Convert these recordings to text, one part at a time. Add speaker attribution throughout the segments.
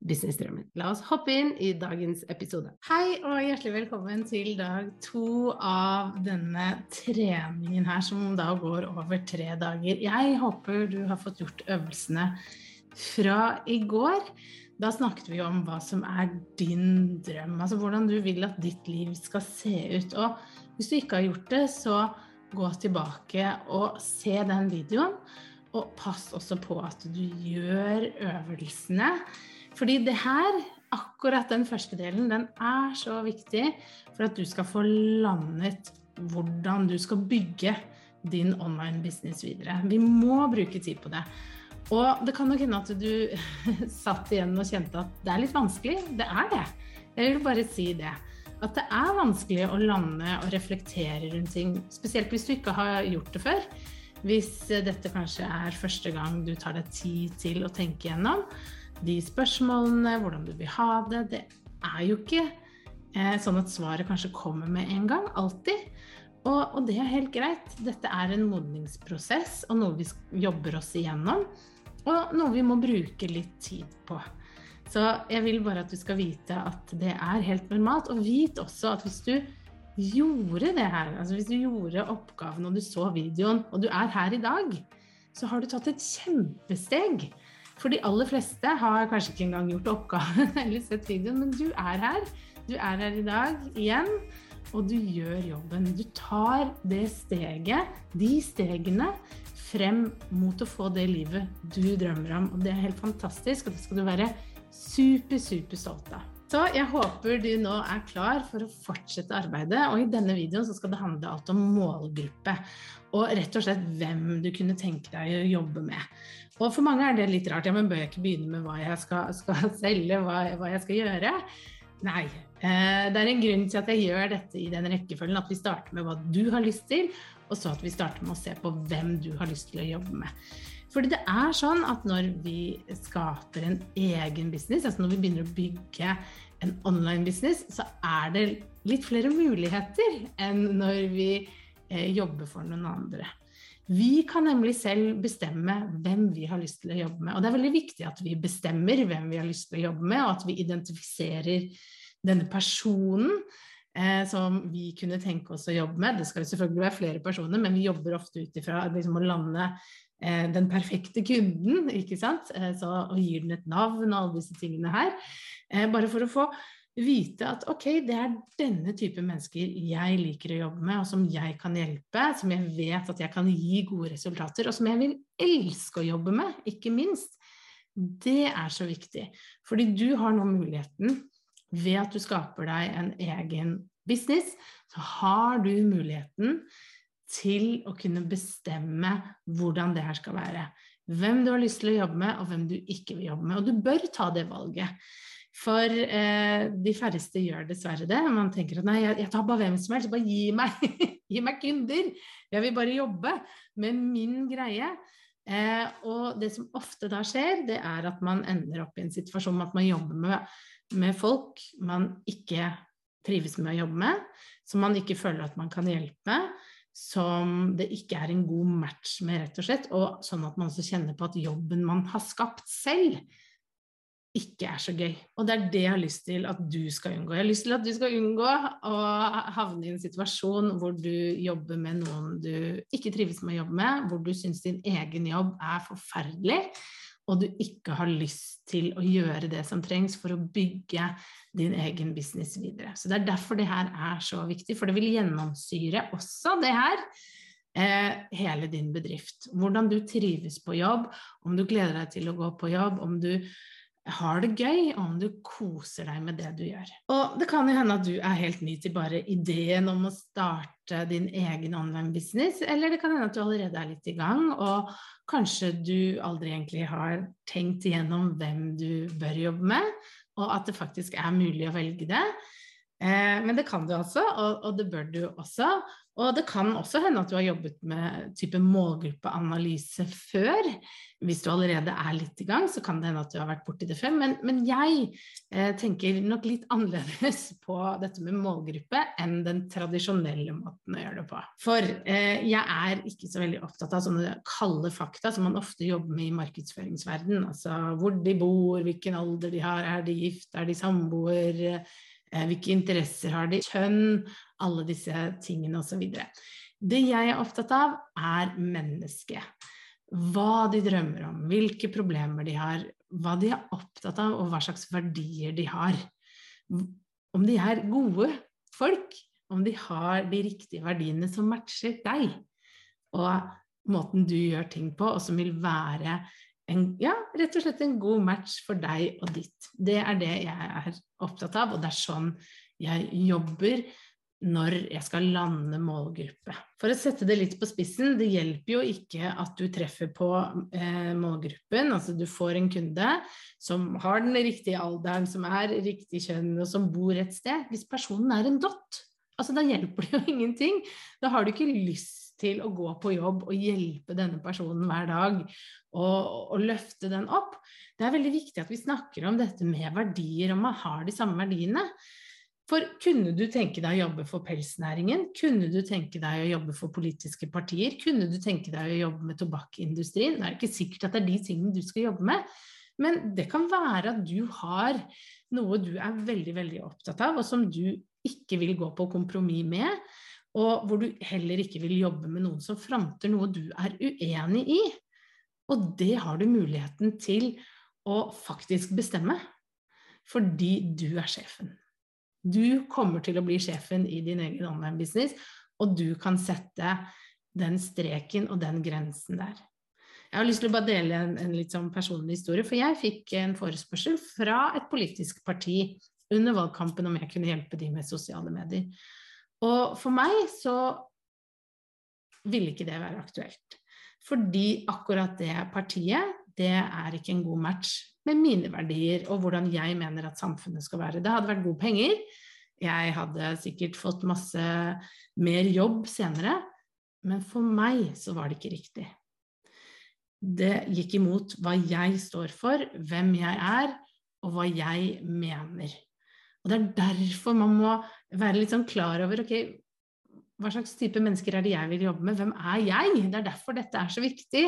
Speaker 1: businessdrømmen. La oss hoppe inn i dagens episode. Hei og hjertelig velkommen til dag to av denne treningen her, som da går over tre dager. Jeg håper du har fått gjort øvelsene fra i går. Da snakket vi om hva som er din drøm, altså hvordan du vil at ditt liv skal se ut. Og hvis du ikke har gjort det, så gå tilbake og se den videoen. Og pass også på at du gjør øvelsene. Fordi det her, akkurat den første delen, den er så viktig for at du skal få landet hvordan du skal bygge din online business videre. Vi må bruke tid på det. Og det kan nok hende at du satt igjen og kjente at det er litt vanskelig. Det er det. Jeg vil bare si det at det er vanskelig å lande og reflektere rundt ting, spesielt hvis du ikke har gjort det før. Hvis dette kanskje er første gang du tar deg tid til å tenke gjennom de spørsmålene, hvordan du vil ha det. Det er jo ikke eh, sånn at svaret kanskje kommer med en gang, alltid. Og, og, det er helt greit. Dette er en modningsprosess og noe vi jobber oss igjennom. Og noe vi må bruke litt tid på. Så jeg vil bare at du skal vite at det er helt normalt. Og vit også at hvis du gjorde det her, altså hvis du gjorde oppgaven og du så videoen, og du er her i dag, så har du tatt et kjempesteg. For de aller fleste har kanskje ikke engang gjort oppgaven eller sett videoen, men du er her. Du er her i dag igjen, og du gjør jobben. Du tar det steget, de stegene, frem mot å få det livet du drømmer om. Og det er helt fantastisk, og det skal du være super, super stolt av. Så jeg håper du nå er klar for å fortsette arbeidet. Og i denne videoen så skal det handle alt om målgruppe. Og rett og slett hvem du kunne tenke deg å jobbe med. Og for mange er det litt rart. Ja, men bør jeg ikke begynne med hva jeg skal, skal selge, hva, hva, jeg skal gjøre? Nei. Eh, det er en grunn til at jeg gjør dette i den rekkefølgen. At vi starter med hva du har lyst til, og så at vi starter med å se på hvem du har lyst til å jobbe med. Fordi det er sånn at når vi skaper en egen business, altså når vi begynner å bygge en online business, så er det litt flere muligheter enn når vi eh, jobber for noen andre. Vi kan nemlig selv bestemme hvem vi har lyst til å jobbe med. Og det er veldig viktig at vi bestemmer hvem vi har lyst til å jobbe med, og at vi identifiserer denne personen eh, som vi kunne tenke oss å jobbe med. Det skal jo selvfølgelig være flere personer, men vi jobber ofte ut ifra liksom, å lande Eh, den perfekte kunden, ikke sant? Eh, så, og gir den et navn og alle disse tingene her. Eh, bare for å få vite at ok, det er denne type mennesker jeg liker å jobbe med, og som jeg kan hjelpe, som jeg vet at jeg kan gi gode resultater, og som jeg vil elske å jobbe med, ikke minst. Det er så viktig. Fordi du har nå muligheten, ved at du skaper deg en egen business, så har du muligheten til å kunne bestemme hvordan det her skal være. Hvem du har lyst til å jobbe med, og hvem du ikke vil jobbe med. Og du bør ta det valget. For eh, de færreste gjør dessverre det. Man tenker at nei, jeg, jeg tar bare hvem som helst, bare gi meg, gi meg kunder. Jeg vil bare jobbe med min greie. Eh, og det som ofte da skjer, det er at man ender opp i en situasjon med at man jobber med, med folk man ikke trives med å jobbe med, som man ikke føler at man kan hjelpe som det ikke er en god match med, rett og slett. Og sånn at man også kjenner på at jobben man har skapt selv, ikke er så gøy. Og det er det jeg har lyst til at du skal unngå. Jeg har lyst til at du skal unngå å havne i en situasjon hvor du jobber med noen du ikke trives med å jobbe med, hvor du syns din egen jobb er forferdelig, og du ikke har lyst til å gjøre det som trengs for å bygge din egen business videre. Så Det er derfor det her er så viktig, for det vil gjennomsyre også det her eh, hele din bedrift. Hvordan du trives på jobb, om du gleder deg til å gå på jobb, om du har det gøy, og om du koser deg med det du gjør. Og det kan jo hende at du er helt ny til bare ideen om å starte din egen online-business, eller det kan hende at du allerede er litt i gang, og kanskje du aldri egentlig har tenkt igjennom hvem du bør jobbe med, og at det faktisk er mulig å velge det. Eh, men det kan du altså, og, og, det bør du også. Og det kan også hende at du har jobbet med type målgruppeanalyse før. Hvis du allerede er litt i gang, så kan det hende at du har vært borti det før. Men, men jeg eh, tenker nok litt annerledes på dette med målgruppe enn den tradisjonelle måten å gjøre det på. For eh, jeg er ikke så veldig opptatt av sånne kalde fakta som man ofte jobber med i markedsføringsverden. Altså hvor de bor, hvilken alder de har, er de gift, er de samboer? Eh, hvilke interesser har de, kjønn, alle disse tingene osv. Det jeg er opptatt av, er mennesket. Hva de drømmer om, hvilke problemer de har, hva de er opptatt av, og hva slags verdier de har. Om de er gode folk, om de har de riktige verdiene som matcher deg, og måten du gjør ting på, og som vil være en, ja, rett og slett en god match for deg og ditt. Det er det jeg er opptatt av, og det er sånn jeg jobber når jeg skal lande målgruppe. For å sette det litt på spissen, det hjelper jo ikke at du treffer på eh, målgruppen. Altså du får en kunde som har den riktige alderen, som er riktig kjønn, og som bor et sted. Hvis personen er en dott, altså da hjelper det jo ingenting. Da har du ikke lyst til å gå på jobb og hjelpe denne personen hver dag og, og, løfte den opp. Det er veldig viktig at vi snakker om dette med verdier, om man har de samme verdiene. For kunne du tenke deg å jobbe for pelsnæringen? Kunne du tenke deg å jobbe for politiske partier? Kunne du tenke deg å jobbe med tobakkindustrien? Det er ikke sikkert at det er de tingene du skal jobbe med, men det kan være at du har noe du er veldig, veldig opptatt av, og som du ikke vil gå på kompromiss med og hvor du heller ikke vil jobbe med noen som fronter noe du er uenig i. Og det har du muligheten til å faktisk bestemme, fordi du er sjefen. Du kommer til å bli sjefen i din egen online-business, og du kan sette den streken og den grensen der. Jeg har lyst til å bare dele en, en litt sånn personlig historie, for jeg fikk en forespørsel fra et politisk parti under valgkampen om jeg kunne hjelpe de med sosiale medier. Og for meg så ville ikke det være aktuelt. Fordi akkurat det partiet, det er ikke en god match med mine verdier og hvordan jeg mener at samfunnet skal være. Det hadde vært gode penger. Jeg hadde sikkert fått masse mer jobb senere. Men for meg så var det ikke riktig. Det gikk imot hva jeg står for, hvem jeg er, og hva jeg mener. Og det er derfor man må være litt sånn klar over ok, hva slags type mennesker er det jeg vil jobbe med, hvem er jeg? Det er derfor dette er så viktig,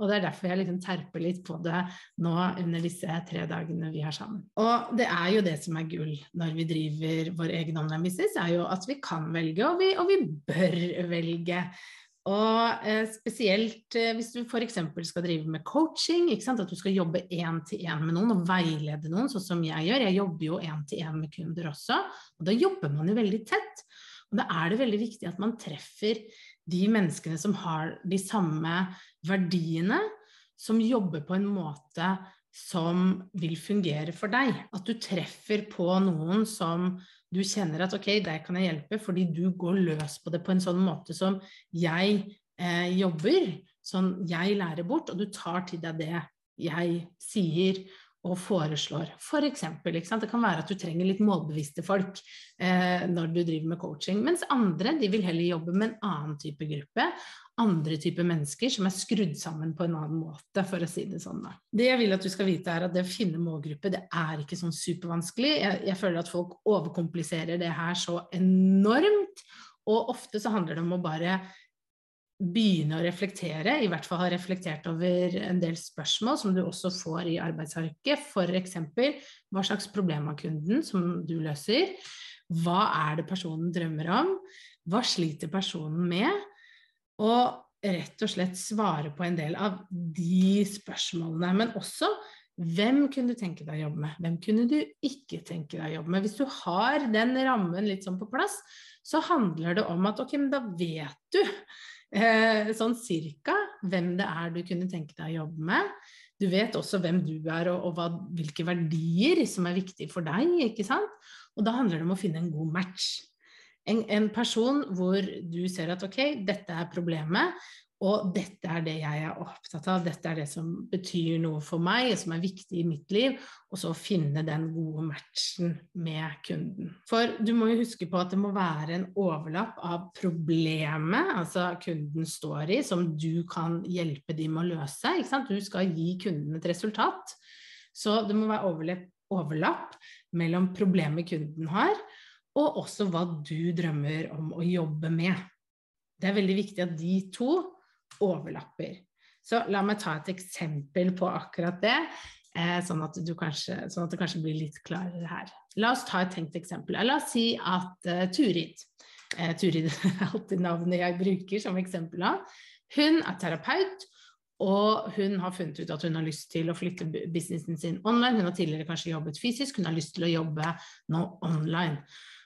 Speaker 1: og det er derfor jeg liksom terper litt på det nå under disse tre dagene vi har sammen. Og det er jo det som er gull når vi driver vår egen online business, er jo at vi kan velge, og vi, og vi bør velge. Og eh, spesielt eh, hvis du f.eks. skal drive med coaching, at du skal jobbe én-til-én med noen og veilede noen, sånn som jeg gjør. Jeg jobber jo én-til-én med kunder også, og da jobber man jo veldig tett. Og da er det veldig viktig at man treffer de menneskene som har de samme verdiene, som jobber på en måte som vil fungere for deg. At du treffer på noen som du kjenner at ok, der kan jeg hjelpe, fordi du går løs på det på en sånn måte som jeg eh, jobber, sånn jeg lærer bort, og du tar til deg det jeg sier og foreslår. For eksempel, det kan være at du trenger litt målbevisste folk eh, når du driver med coaching, mens andre de vil heller jobbe med en annen type gruppe andre typer mennesker som er skrudd sammen på en annen måte, for å si det sånn. Da. Det jeg vil at du skal vite, er at det å finne målgruppe, det er ikke sånn supervanskelig. Jeg, jeg føler at folk overkompliserer det her så enormt, og ofte så handler det om å bare begynne å reflektere, i hvert fall ha reflektert over en del spørsmål som du også får i arbeidsarket, f.eks. hva slags problem har kunden som du løser, hva er det personen drømmer om, hva sliter personen med, og rett og slett svare på en del av de spørsmålene. Men også hvem kunne du tenke deg å jobbe med? Hvem kunne du ikke tenke deg å jobbe med? Hvis du har den rammen litt sånn på plass, så handler det om at ok, men da vet du sånn cirka hvem det er du kunne tenke deg å jobbe med. Du vet også hvem du er og, og hva, hvilke verdier som er viktige for deg. ikke sant? Og da handler det om å finne en god match. En, en person hvor du ser at ok, dette er problemet, og dette er det jeg er opptatt av, dette er det som betyr noe for meg, og som er viktig i mitt liv, og så finne den gode matchen med kunden. For du må jo huske på at det må være en overlapp av problemet altså kunden står i, som du kan hjelpe dem med å løse. Ikke sant? Du skal gi kunden et resultat. Så det må være overlapp mellom problemet kunden har, og også hva du drømmer om å jobbe med. Det er veldig viktig at de to overlapper. Så la meg ta et eksempel på akkurat det, eh, sånn, at kanskje, sånn, at det kanskje blir litt klarere her. La oss ta et tenkt eksempel. La oss si at uh, Turid uh, Turid er alltid navnet jeg bruker som eksempel. Hun er terapeut, og hun har funnet ut at hun har lyst til å flytte businessen sin online. Hun har tidligere kanskje jobbet fysisk, hun har lyst til å jobbe nå online.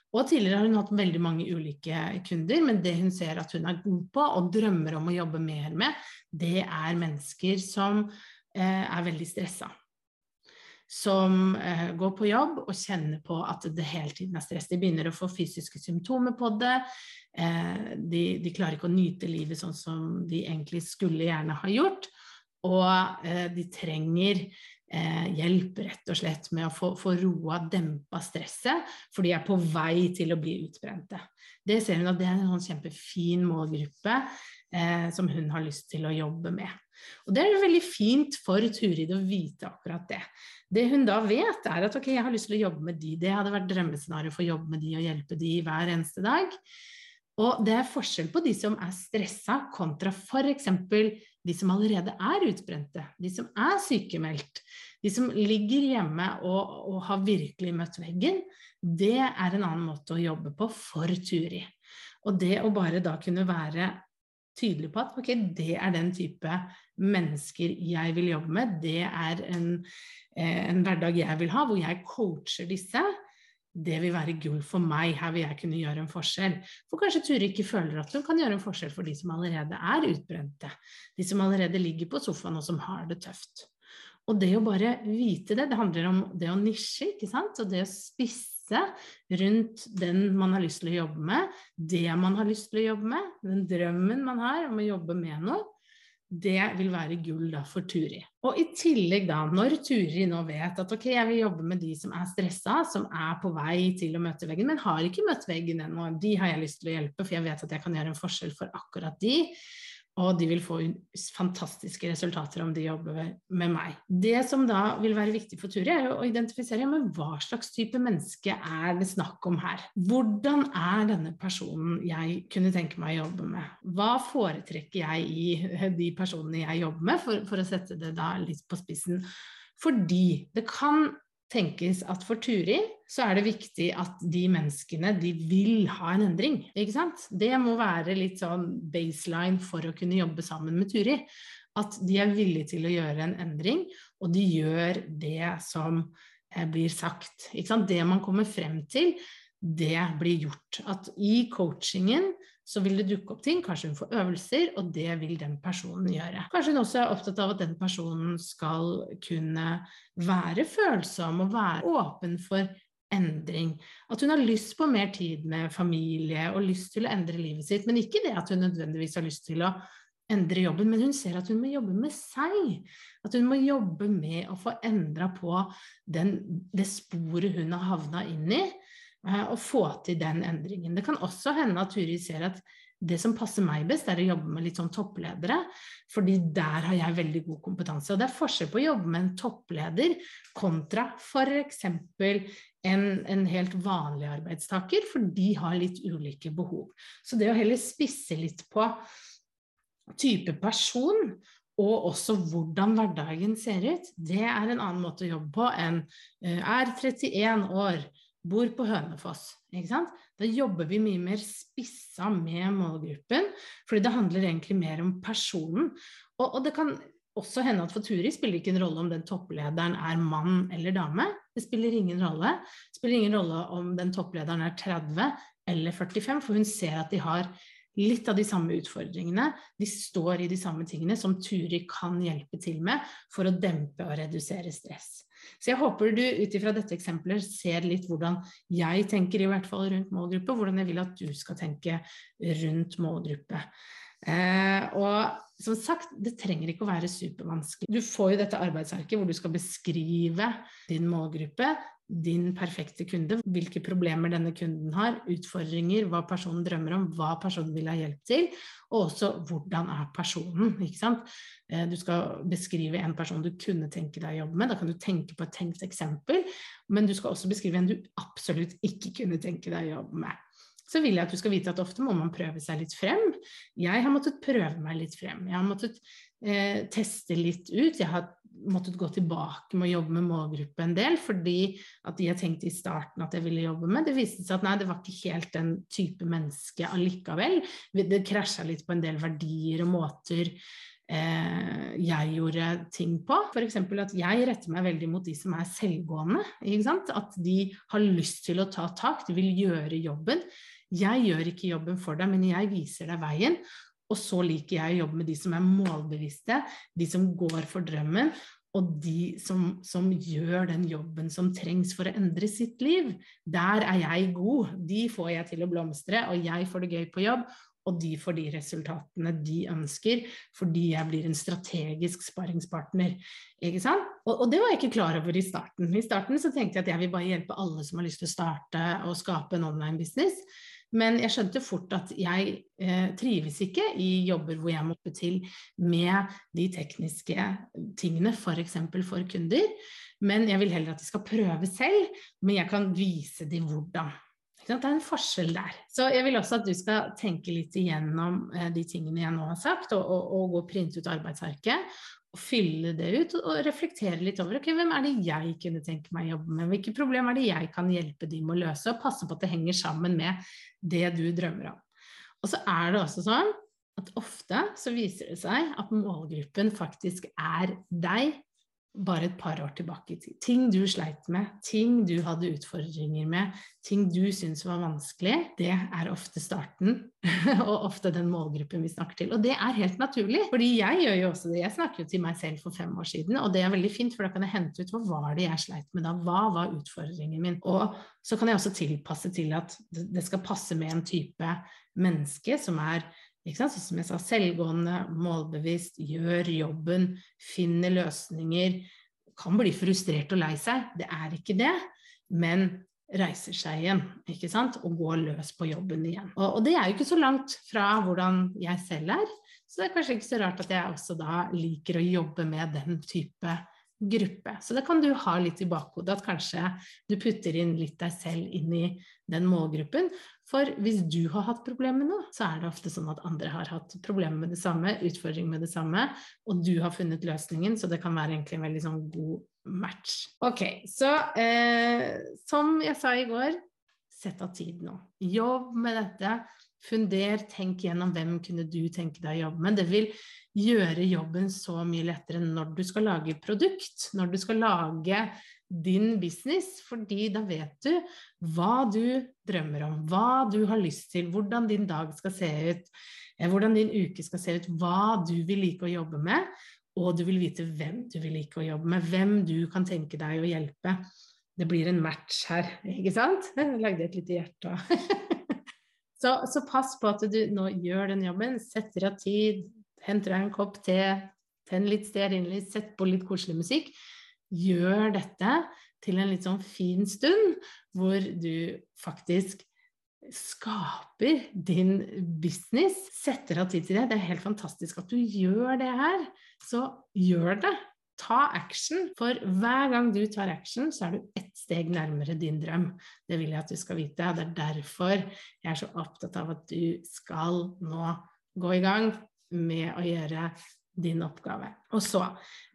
Speaker 1: Og tidligere har hun hatt veldig mange ulike kunder, men det hun ser at hun er god på og drømmer om å jobbe mer med, det er mennesker som eh, er veldig stressa. Som eh, går på jobb og kjenner på at det hele tiden er stress. De begynner å få fysiske symptomer på det. Eh, de, de, klarer ikke å nyte livet sånn som de egentlig skulle gjerne ha gjort. Og eh, de trenger eh, hjelp rett og slett med å få, få roa, dempa stresset, for de er på vei til å bli utbrente. Det ser hun at det er en sånn kjempefin målgruppe eh, som hun har lyst til å jobbe med. Og det er veldig fint for Turid å vite akkurat det. Det hun da vet, er at ok, jeg har lyst til å jobbe med de, det hadde vært drømmescenarioet for å jobbe med de og hjelpe de hver eneste dag. Og det er forskjell på de som er stressa, kontra f.eks. de som allerede er utbrente, de som er sykemeldt, de som ligger hjemme og, og, har virkelig møtt veggen. Det er en annen måte å jobbe på for Turi. Og det å bare da kunne være tydelig på at ok, det er den type mennesker jeg vil jobbe med, det er en, eh, en hverdag jeg vil ha, hvor jeg coacher disse det vil være gull for meg, her vil jeg kunne gjøre en forskjell. For kanskje Ture ikke føler at hun kan gjøre en forskjell for de som allerede er utbrente, de som allerede ligger på sofaen og som har det tøft. Og det å bare vite det, det handler om det å nisje, ikke sant, og det å spisse rundt den man har lyst til å jobbe med, det man har lyst til å jobbe med, den drømmen man har om å jobbe med noe, det vil være gull da for Turi. Og i tillegg da, når Turi nå vet at ok, jeg vil jobbe med de som er stressa, som er på vei til å møte veggen, men har ikke møtt veggen ennå, de har jeg lyst til å hjelpe, for jeg vet at jeg kan gjøre en forskjell for akkurat de. Og de vil få fantastiske resultater om de jobber med meg. Det som da vil være viktig for Turi, er å identifisere med hva slags type menneske er det snakk om her. Hvordan er denne personen jeg kunne tenke meg å jobbe med? Hva foretrekker jeg i de personene jeg jobber med, for, for å sette det da litt på spissen? Fordi det kan tenkes at for Turi så er det viktig at de menneskene de vil ha en endring. ikke sant? Det må være litt sånn baseline for å kunne jobbe sammen med Turi. At de er villige til å gjøre en endring, og de gjør det som eh, blir sagt. Ikke sant? Det man kommer frem til, det blir gjort. At i coachingen så vil det dukke opp ting, kanskje hun får øvelser, og det vil den personen gjøre. Kanskje hun også er opptatt av at den personen skal kunne være følsom og være åpen for endring. At hun har lyst på mer tid med familie og lyst til å endre livet sitt, men ikke det at hun nødvendigvis har lyst til å endre jobben, men hun ser at hun må jobbe med seg. At hun må jobbe med å få endra på den, det sporet hun har havna inn i, eh, få til den endringen. Det kan også hende at Turi ser at det som passer meg best, er å jobbe med litt sånn toppledere, fordi der har jeg veldig god kompetanse. Og det er forskjell på å jobbe med en toppleder kontra f.eks. En, en helt vanlig arbeidstaker, for de har litt ulike behov. Så det å heller spisse litt på type person og også hvordan hverdagen ser ut, det er en annen måte å jobbe på enn eh, er 31 år, bor på Hønefoss. Da jobber vi mye mer spissa med målgruppen, fordi det handler egentlig mer om personen. Og, og det kan også hende at for Turi spiller det ikke en rolle om den topplederen er mann eller dame. Det spiller ingen rolle. Det spiller ingen rolle om den topplederen er 30 eller 45, for hun ser at de har litt av de samme utfordringene. De står i de samme tingene som Turi kan hjelpe til med for å dempe og redusere stress. Så jeg håper du ut ifra dette eksempelet ser litt hvordan jeg tenker i hvert fall rundt målgruppe, hvordan jeg vil at du skal tenke rundt målgruppe. Eh, og som sagt, det trenger ikke å være supervanskelig. Du får jo dette arbeidsarket hvor du skal beskrive din målgruppe, din perfekte kunde, hvilke problemer denne kunden har, utfordringer, hva personen drømmer om, hva personen vil ha hjelp til, og også hvordan er personen. ikke sant? Eh, du skal beskrive en person du kunne tenke deg å jobbe med, da kan du tenke på et tenkt eksempel, men du skal også beskrive en du absolutt ikke kunne tenke deg å jobbe med. Så vil jeg at du skal vite at ofte må man prøve seg litt frem. Jeg har måttet prøve meg litt frem. Jeg har måttet eh, teste litt ut. Jeg har måttet gå tilbake med å jobbe med målgruppe en del, fordi at de jeg tenkte i starten at jeg ville jobbe med, det viste seg at nei, det var ikke helt den type menneske allikevel. Det krasja litt på en del verdier og måter eh, jeg gjorde ting på. F.eks. at jeg retter meg veldig mot de som er selvgående. At de har lyst til å ta tak, de vil gjøre jobben. Jeg gjør ikke jobben for deg, men jeg viser deg veien. Og så liker jeg å jobbe med de som er målbevisste, de som går for drømmen, og de som, som, gjør den jobben som trengs for å endre sitt liv. Der er jeg god. De får jeg til å blomstre, og jeg får det gøy på jobb. Og de får de resultatene de ønsker, fordi jeg blir en strategisk sparringspartner. Ikke sant? Og, og, det var jeg ikke klar over i starten. I starten så tenkte jeg at jeg vil bare hjelpe alle som har lyst til å starte og skape en online business. Men jeg skjønte fort at jeg eh, trives ikke i jobber hvor jeg måtte til med de tekniske tingene, f.eks. For, for kunder. Men jeg vil heller at de skal prøve selv, men jeg kan vise dem hvordan. Det er en forskjell der. Så jeg vil også at du skal tenke litt igjennom eh, de tingene jeg nå har sagt, og, og, og gå og printe ut arbeidsarket og fylle det ut og reflektere litt over okay, hvem er det jeg kunne tenke meg å jobbe med, hvilke problemer er det jeg kan hjelpe dem med å løse, og passe på at det henger sammen med det du drømmer om. Og så er det også sånn at ofte så viser det seg at målgruppen faktisk er deg bare et par år tilbake i tid. Ting du sleit med, ting du hadde utfordringer med, ting du syntes var vanskelig, det er ofte starten, og ofte den målgruppen vi snakker til. Og det er helt naturlig, fordi jeg gjør jo også det. Jeg snakker jo til meg selv for fem år siden, og det er veldig fint, for da kan jeg hente ut hva var det jeg sleit med da, hva var utfordringen min? Og så kan jeg også tilpasse til at det skal passe med en type menneske som er så som jeg sa, selvgående, målbevisst, gjør jobben, finner løsninger. Kan bli frustrert og lei seg, det er ikke det, men reiser seg igjen ikke sant? og går løs på jobben igjen. Og, og det er jo ikke så langt fra hvordan jeg selv er, så det er kanskje ikke så rart at jeg også da liker å jobbe med den type gruppe. Så det kan du ha litt i bakhodet, at kanskje du putter inn litt deg selv inn i den målgruppen. For hvis du har hatt problemer med noe, så er det ofte sånn at andre har hatt problemer med det samme, utfordring med det samme, og du har funnet løsningen, så det kan være egentlig en veldig sånn god match. Ok, så eh, som jeg sa i går, sett av tid nå. Jobb med dette. Funder, tenk gjennom hvem kunne du tenke deg å jobbe med. Det vil gjøre jobben så mye lettere når du skal lage produkt, når du skal lage din business, fordi da vet du hva du drømmer om, hva du har lyst til, hvordan din dag skal se ut, eh, hvordan din uke skal se ut, hva du vil like å jobbe med, og du vil vite hvem du vil like å jobbe med, hvem du kan tenke deg å hjelpe. Det blir en match her, ikke sant? Jeg lagde et lite hjerte. Så, så, pass på at du nå gjør den jobben, setter av tid, henter deg en kopp te, tenn litt stearinlys, sett på litt koselig musikk. Gjør dette til en litt sånn fin stund hvor du faktisk skaper din business, setter av tid til det. Det er helt fantastisk at du gjør det her. Så gjør det. Ta action, for hver gang du tar action, så er du ett steg nærmere din drøm. Det vil jeg at du skal vite. Det er derfor jeg er så opptatt av at du skal nå gå i gang med å gjøre din oppgave. Og så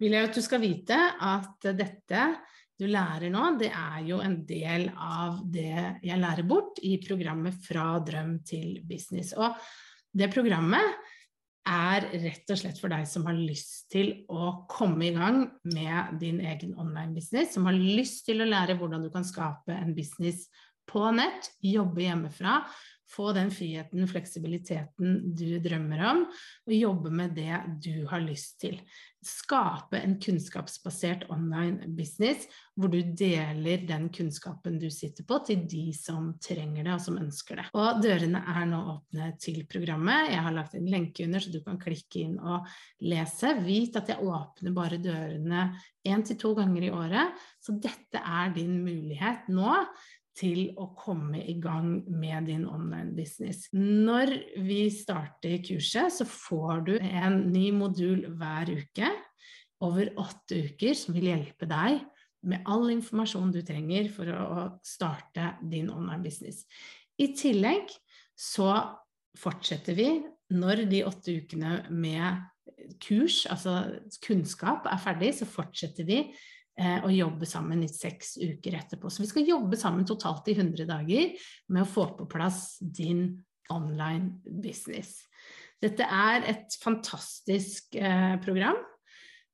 Speaker 1: vil jeg at du skal vite at dette du lærer nå, det er jo en del av det jeg lærer bort i programmet Fra drøm til business. Og det programmet er rett og slett for deg som har lyst til å komme i gang med din egen online-business, som har lyst til å lære hvordan du kan skape en business på nett, jobbe hjemmefra få den friheten, fleksibiliteten du drømmer om, og jobbe med det du har lyst til. Skape en kunnskapsbasert online business hvor du deler den kunnskapen du sitter på, til de som trenger det og som ønsker det. Og dørene er nå åpne til programmet. Jeg har lagt en lenke under, så du kan klikke inn og lese. Vit at jeg åpner bare dørene én til to ganger i året, så dette er din mulighet nå til å komme i gang med din online business. Når vi starter kurset, så får du en ny modul hver uke over åtte uker som vil hjelpe deg med all informasjon du trenger for å starte din online business. I tillegg så fortsetter vi når de åtte ukene med kurs, altså kunnskap, er ferdig, så fortsetter vi og jobbe sammen i seks uker etterpå. Så vi skal jobbe sammen totalt i 100 dager med å få på plass din online business. Dette er et fantastisk eh, program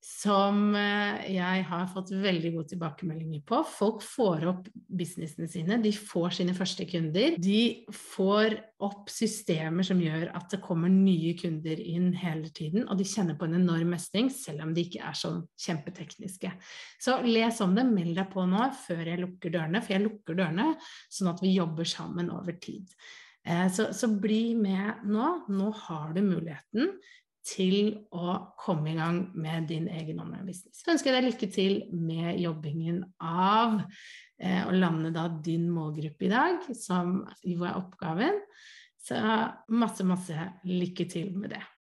Speaker 1: som eh, jeg har fått veldig gode tilbakemeldinger på. Folk får opp businessene sine, de får sine første kunder. De får opp systemer som gjør at det kommer nye kunder inn hele tiden, og de kjenner på en enorm mestring, selv om de ikke er sånn kjempetekniske. Så les om det, meld deg på nå før jeg lukker dørene, for jeg lukker dørene sånn at vi jobber sammen over tid. Eh, så, så, bli med nå. Nå har du muligheten til å komme i gang med din egen online-business. Så ønsker jeg deg lykke til med jobbingen av eh, å lande da din målgruppe i dag, som jo er oppgaven. Så masse, masse lykke til med det.